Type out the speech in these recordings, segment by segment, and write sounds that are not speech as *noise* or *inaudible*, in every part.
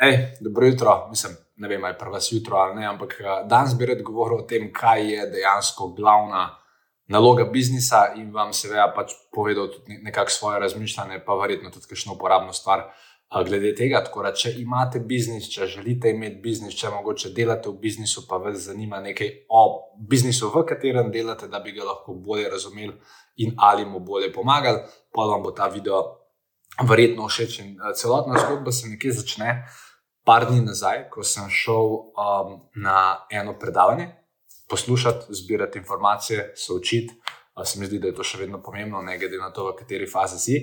Ej, dobro jutro, mislim, ne vem, ali je prvo jutro ali ne, ampak eh, danes bi rad govoril o tem, kaj je dejansko glavna naloga biznisa in vam seveda pač povedal tudi nekako svoje razmišljanje, pa verjetno tudi kakšno uporabno stvar eh, glede tega. Tako da, če imate biznis, če želite imeti biznis, če mogoče delate v biznisu, pa vas zanima nekaj o biznisu, v katerem delate, da bi ga lahko bolje razumeli in ali mu bolje pomagali, pa vam bo ta video. Verjetno všeč in eh, celotna zgodba se nekje začne par dni nazaj, ko sem šel um, na eno predavanje, poslušati, zbirati informacije, se učiti. Uh, se mi zdi, da je to še vedno pomembno, ne glede na to, v kateri fazi si.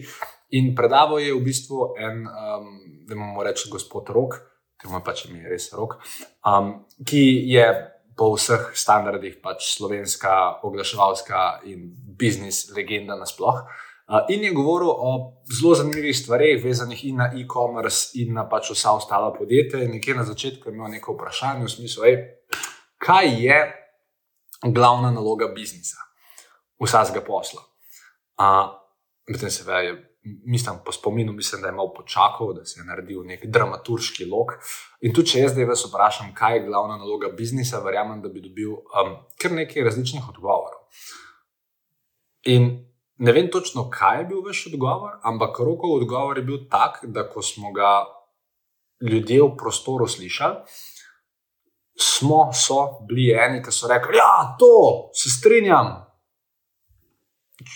In predaval je v bistvu en, um, da moramo reči, gospod Rok, ki mu pač ime res Rok, um, ki je po vseh standardih pač slovenska, oglaševalska in biznis legenda nasplošno. In je govoril o zelo zanimivih stvareh, vezanih in na e-commerce, in na pač vsa ostala podjetja. Nekje na začetku je imel nekaj vprašanj, v smislu, ej, kaj je glavna naloga biznisa, vsakega posla. Potem se veje. Mislim, po spominu, mislim, da je malo počakal, da se je naredil nek dramaturški lok. In tudi, če jaz zdaj vas vprašam, kaj je glavna naloga biznisa, verjamem, da bi dobil um, kar nekaj različnih odgovorov. In Ne vem točno, kaj je bil vaš odgovor, ampak rokov odgovor je bil tak, da ko smo ga ljudje v prostoru slišali, smo so bili eni, ki so rekli: Ja, to se strinjam.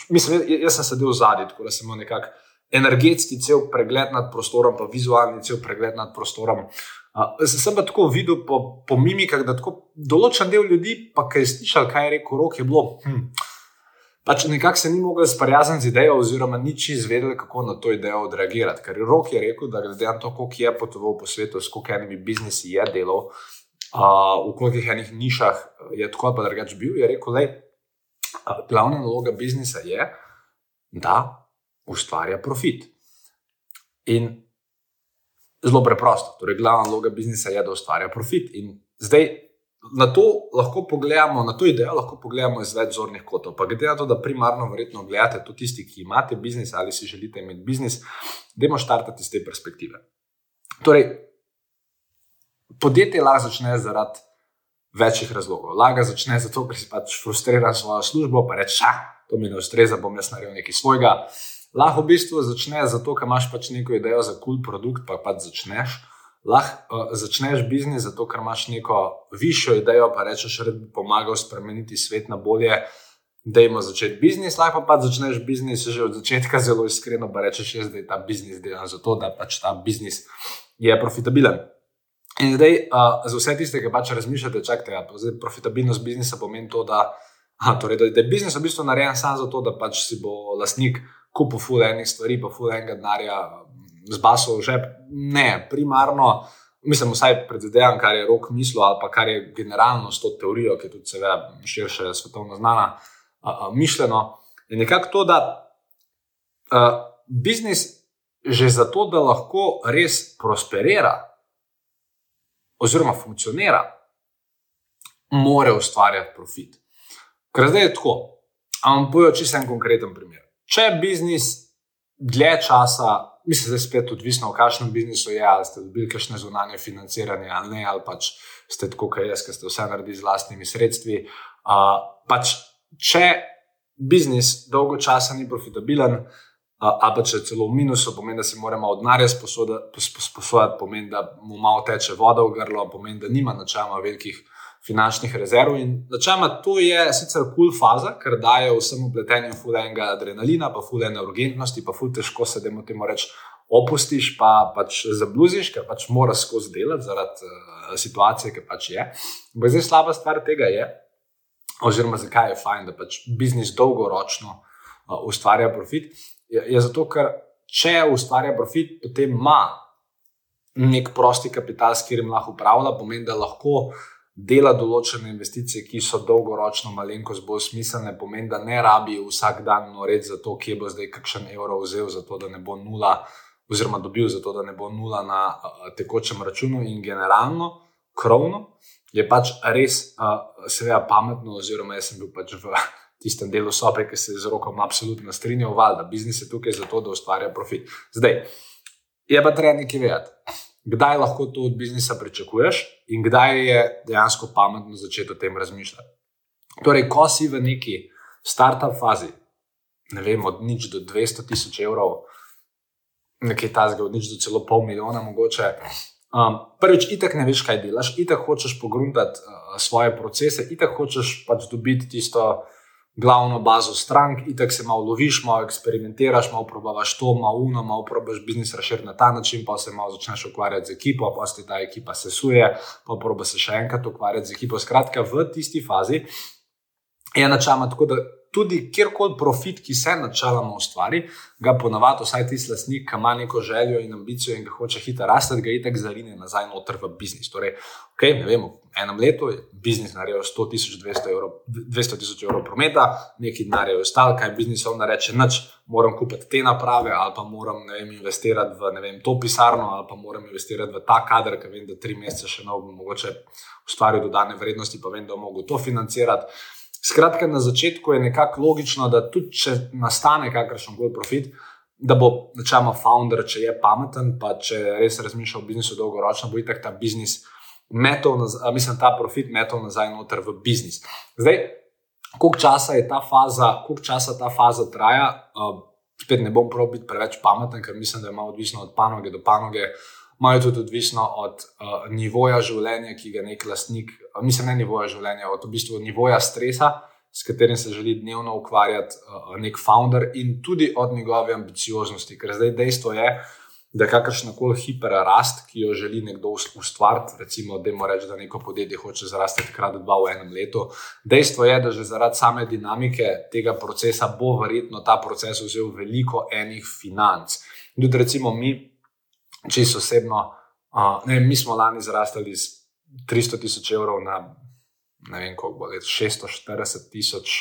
Mislim, jaz sem sedel zadnji, tako da sem imel nekako energetski cel pregled nad prostorom, pa vizualni cel pregled nad prostorom. Uh, sem pa tako videl po, po mimikah, da določen del ljudi, pa ki je slišal, kaj je rekel, rok je bilo. Hm, pač nekako se ni mogel sprijazniti z idejo, oziroma nič izvedel, kako na to idejo odreagirati. Ker Rok je rekel, da glede na to, koliko je potoval po svetu, s koliko enimi biznisi je delal, uh, v kolikih enih nišah je tako ali drugače bil, je rekel, da glavna naloga biznisa je, da ustvarja profit. In zelo preprosto, torej glavna naloga biznisa je, da ustvarja profit. In zdaj na to lahko pogledamo, na to idejo lahko pogledamo iz več zornih kotov. Pa glede na to, da primarno verjetno gledate tudi tisti, ki imate biznis ali si želite imeti biznis, dajmo štartati iz te perspektive. Torej, podjetje lahko začne zaradi večjih razlogov. Lahko začne zato, ker si pač frustriran s svojo službo, pa reče, ah, to mi ne ustreza, bom jaz naredil nekaj svojega. Lahko v bistvu začne zato, ker imaš pač neko idejo za kul cool produkt, pa pač začneš lahko uh, začneš biznis, zato ker imaš neko višjo idejo, pa rečeš, da bi pomagal spremeniti svet na bolje. Da ima začeti biznis, lahko pa, pa začneš biznis že od začetka zelo iskreno, pa rečeš, jaz, da je ta biznis delan zato, da pač ta biznis je profitabilen. In zdaj, uh, za vse tiste, ki pač razmišljate, čakajte, ja, zdaj profitabilnost biznisa pomeni to, da, a, torej, da, da je biznis v bistvu narejen samo zato, da pač si bo lastnik kupil ful enih stvari, pa ful enega denarja, zbasal v žep. Ne, primarno, mislim, vsaj predvidevam, kar je rok mislil, ali pa kar je generalno s to teorijo, ki je tudi seveda širše svetovno znana, uh, uh, mišljeno. Je nekako to, da uh, biznis že zato, da lahko res prosperira oziroma funkcionira, mora ustvarjati profit. Ker zdaj je tako. Ampak bojo čisto en konkreten primer. Če biznis dlje časa mislim, da je spet odvisno, v kakšnem biznisu je, ali ste dobili kakšne zunanje financiranje ali ne, ali pač ste tako, kot jaz, ki ste vse naredili z vlastnimi sredstvi. Uh, pač, če biznis dolgo časa ni profitabilen, uh, ali pa če celo v minusu, pomeni, da si moramo od denarja sposoditi, pomeni, da mu malo teče voda v grlo, pomeni, da nima načela velikih finančnih rezerv. In načeloma to je sicer kul cool faza, ker daje vsem upletenjem fulenga adrenalina, pa fulene urgentnosti, pa ful težko se temu temu reči. Opustiš, pa pač zabluziš, ker pač moraš skozi delati zaradi uh, situacije, ki pač je. Ampak zdaj slaba stvar tega je, oziroma zakaj je fajn, da pač biznis dolgoročno uh, ustvarja profit. Je, je zato, ker če ustvarja profit, potem ima nek prosti kapital, s katerim lahko upravlja, pomeni, da lahko uh, dela določene investicije, ki so dolgoročno malenkost bolj smiselne, pomeni, da ne rabi vsak dan noreti za to, kje bo zdaj kakšen evro vzel, zato da ne bo nula, oziroma dobil, zato da ne bo nula na tekočem računu in generalno, krovno. Je pač res, seveda, pametno, oziroma jaz sem bil pač v *laughs* tistem delu sobe, ki se z rokom absolutno strinjal, da biznis je tukaj zato, da ustvarja profit. Zdaj, je pa treba nekaj vedeti. Kdaj lahko to od biznisa pričakuješ in kdaj je dejansko pametno začeti o tem razmišljati. Torej, ko si v neki start-up fazi, ne vem, od nič do 200 tisoč evrov, nekaj tasga, od nič do celo pol milijona, mogoče. Um, prvič, itek ne veš, kaj delaš, itek hočeš pogruntati uh, svoje procese, itek hočeš pač dobiti tisto glavno bazo strank, itek se malo loviš, malo eksperimentiraš, malo probavaš to, malo uno, malo probaš biznis razširiti na ta način, pa se malo začneš ukvarjati z ekipo, pa se ta ekipa sesuje, pa proba se še enkrat ukvarjati z ekipo. Skratka, v tisti fazi je načama tako, da tudi kjerkoli profit, ki se načeloma ustvari, ga ponavadi, vsaj tisti lasnik, ki ima neko željo in ambicijo in ga hoče hitro rasti, ga itek zarine nazaj noter v biznis. Torej, okay, ne vemo, enem letu je biznis naredil 100 tisoč, 200 tisoč evrov prometa, neki denar je ostal, kaj biznis ovna reče, noč moram kupiti te naprave ali pa moram vem, investirati v vem, to pisarno ali pa moram investirati v ta kader, ker vem, da tri mesece še ne bo mogoče ustvariti dodane vrednosti, pa vem, da bom mogel to financirati. Skratka, na začetku je nekako logično, da tudi če nastane kakršen koli profit, da bo načeloma founder, če je pameten, pa če res razmišlja o biznisu dolgoročno, bo itak ta biznis metal, mislim, ta profit metal nazaj noter v biznis. Zdaj, koliko časa je ta faza, koliko časa ta faza traja, uh, spet ne bom prav biti preveč pameten, ker mislim, da je malo odvisno od panoge do panoge. Malo tudi odvisno od uh, nivoja življenja, ki ga nek lastnik, uh, mislim, ne nivoja življenja, od v bistvu nivoja stresa, s katerim se želi dnevno ukvarjati uh, nek founder, in tudi od njegove ambicioznosti. Ker zdaj dejstvo je, da kakršna koli hiperrast, ki jo želi nekdo ustvariti, recimo, da ima reči, da neko podjetje hoče zrasti krat dva v enem letu. Dejstvo je, da že zaradi same dinamike tega procesa bo verjetno ta proces vzel veliko enih financ. Tudi recimo mi čisto osebno. Uh, ne, mi smo lani zrastali z 300 tisoč evrov na ne vem, koliko bo let, 640 tisoč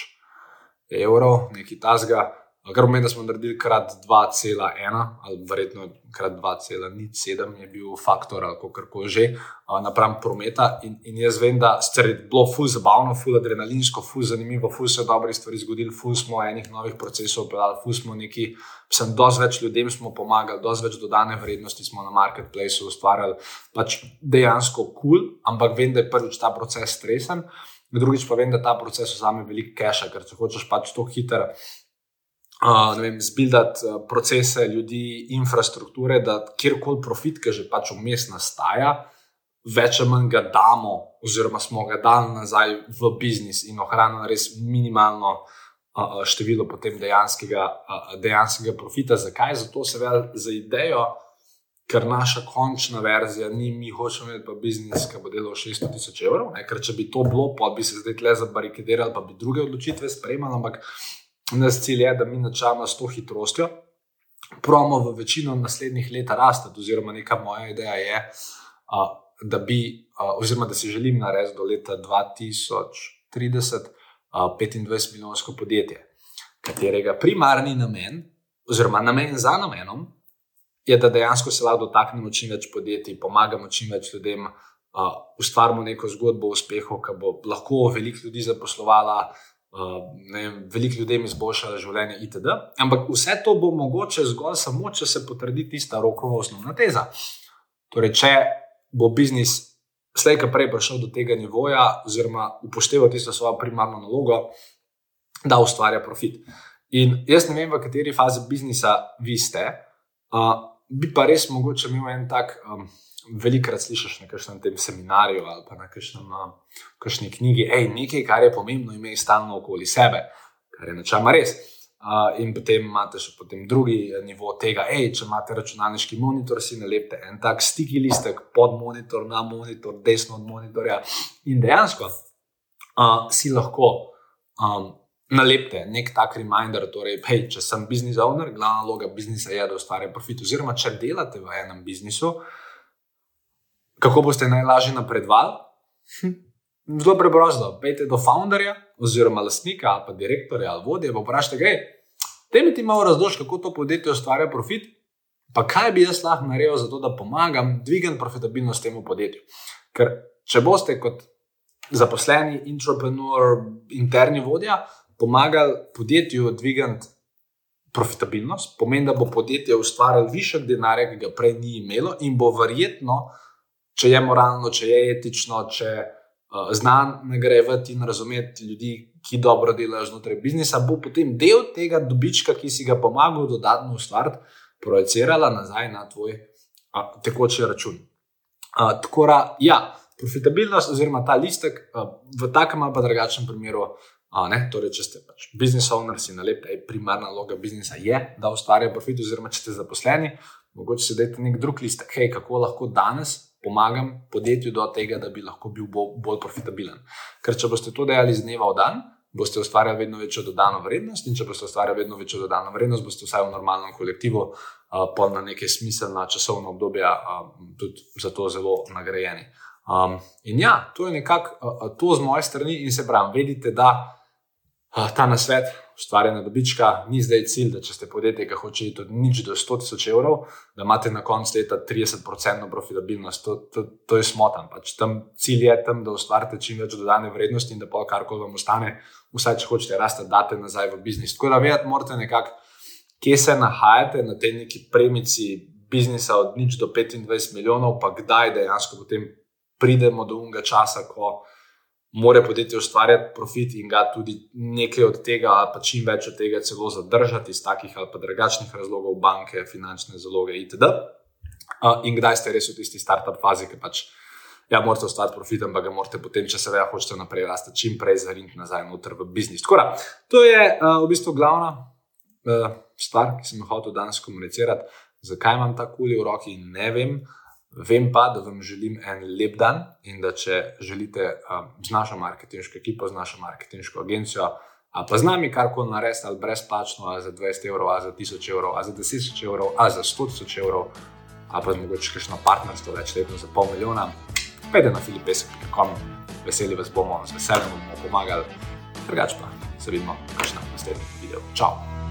evrov, nekaj tasga. Kar pomeni, da smo naredili krat 2,1 ali verjetno krat 2,07 je bil faktor kako koli že napram prometa. In, in jaz vem, da je bilo ful zabavno, ful adrenalinsko, ful zanimivo, ful se dobre stvari zgodili, ful smo enih novih procesov opeljali, ful smo neki, sem dosti več ljudem smo pomagali, dosti več dodane vrednosti smo na marketplaceu ustvarjali. Pač dejansko kul, cool, ampak vem, da je prvič ta proces stresen. Drugič pa vem, da ta proces vzame veliko keša, ker če hočeš pač to hitro zbildati uh, procese ljudi, infrastrukture, da kjerkoli profit, ki že pač vmes nastaja, več ali manj ga damo, oziroma smo ga dali nazaj v biznis in ohranili res minimalno uh, število potem dejanskega, uh, dejanskega profita. Zakaj? Zato seveda za idejo. Ker naša končna verzija ni, mi hočemo imeti pa biznis, ki bo delal 600 tisoč evrov. Ne? Ker če bi to bilo, pa bi se zdaj tle zabarikadirali, pa bi druge odločitve sprejemali. Ampak Nas cilj je, da mi načelno s to hitrostjo promo v večino naslednjih let rasti. Oziroma, neka moja ideja je, da bi, oziroma da si želim narediti do leta 2030 25 milijonsko podjetje, katerega primarni namen, oziroma namen za namenom, je, da dejansko se lahko dotaknemo čim več podjetij, pomagamo čim več ljudem, ustvarimo neko zgodbo o uspehu, ki bo lahko veliko ljudi zaposlovala. Uh, veliko ljudem izboljšala življenje, itd. Ampak vse to bo mogoče zgolj samo, če se potrdi tista rokova osnovna teza. Torej, če bo biznis slej, ki prej prišel do tega nivoja, oziroma upošteval tisto svojo primarno nalogo, da ustvarja profit. In jaz ne vem, v kateri fazi biznisa vi ste, uh, bi pa res mogoče imel en tak. Um, velikokrat slišiš na kakšnem tem seminarju ali pa na kakšni knjigi, je nekaj, kar je pomembno, imeti stalno okoli sebe, kar je načela res. Uh, in potem imate še potem drugi nivo tega, ej, če imate računalniški monitor, si nalepite en tak stiki listek pod monitor, na monitor, desno od monitorja. In dejansko uh, si lahko um, nalepite nek tak reminder, torej, hej, če sem business owner, glavna naloga biznisa je, da ustvarja profit. Oziroma, če delate v enem biznisu, uh, kako boste najlažje napredovali? Hm. Zelo preprosto. Pejte do founderja, oziroma lastnika, ali pa direktorja, ali vodje, pa vprašajte, gej, te mi ti malo razloži, kako to podjetje ustvarja profit, pa kaj bi jaz lahko naredil za to, da pomagam dvigati profitabilnost temu podjetju. Ker če boste kot zaposleni, entrepreneur, interni vodja, pomagali podjetju dvigati profitabilnost, pomeni, da bo podjetje ustvarjalo više denarja, ki ga prej ni imelo, in bo verjetno, če je moralno, če je etično, če uh, zna nagrajevati in razumeti ljudi, ki dobro delajo znotraj biznisa, bo potem del tega dobička, ki si ga pomagal dodatno ustvariti, projicirala nazaj na tvoj uh, tekoči račun. Uh, tako da, ja, profitabilnost, oziroma ta listek, uh, v takem ali pa drugačnem primeru. Torej, če ste pač business owner, si na lep, primarna naloga biznisa je, da ustvarja profit, oziroma če ste zaposleni, mogoče si dajte nek drug listek, hej, kako lahko danes pomagam podjetju do tega, da bi lahko bil bolj, bolj profitabilen. Ker če boste to delali iz dneva v dan, boste ustvarjali vedno večjo dodano vrednost, in če boste ustvarjali vedno večjo dodano vrednost, boste vsaj v normalnem kolektivu, uh, pa na neke smiselna časovna obdobja, uh, tudi za to zelo nagrajeni. Um, in ja, to je nekako uh, to z moje strani, in se pravi, vedite, da ta nasvet, ustvarjanje dobička, ni zdaj cilj, da če ste podjetje, ki hoče iti od nič do 100 tisoč evrov, da imate na koncu leta 30% profitabilnost. To, to, to je smotan. Pač tam cilj je tam, da ustvarite čim več dodane vrednosti in da pa karkoli vam ostane, vsaj če hočete rasti, date nazaj v biznis. Tako da vedeti morate nekako, kje se nahajate na tej neki premici biznisa od nič do 25 milijonov, pa kdaj dejansko potem pridemo do unga časa, ko mora podjetje ustvarjati profit in ga tudi nekaj od tega, ali pa čim več od tega celo zadržati iz takih ali pa drugačnih razlogov, banke, finančne zaloge itd. In kdaj ste res v tisti startup fazi, ki pač. Ja, morate ustvariti profit, ampak ga morate potem, če se veja, hočete naprej rasti, čim prej zariniti nazaj v biznis. Tako da, to je uh, v bistvu glavna uh, stvar, ki sem jo hotel danes komunicirati. Zakaj imam ta kuli v roki, ne vem. Uh, Vem pa, da vam želim en lep dan in da če želite um, z našo marketinško ekipo, z našo marketinško agencijo, a pa z nami karkoli narediti, ali brezplačno, ali za 20 evrov, ali za 1000 evrov, ali za 10 evrov, ali za 100 tisoč evrov, ali pa mogoče kakšno partnerstvo večletno za pol milijona, pejte na filipesek.com, veseli vas bomo, z veseljem bomo pomagali, drugače pa se vidimo v kakšnem naslednjem videu. Ciao!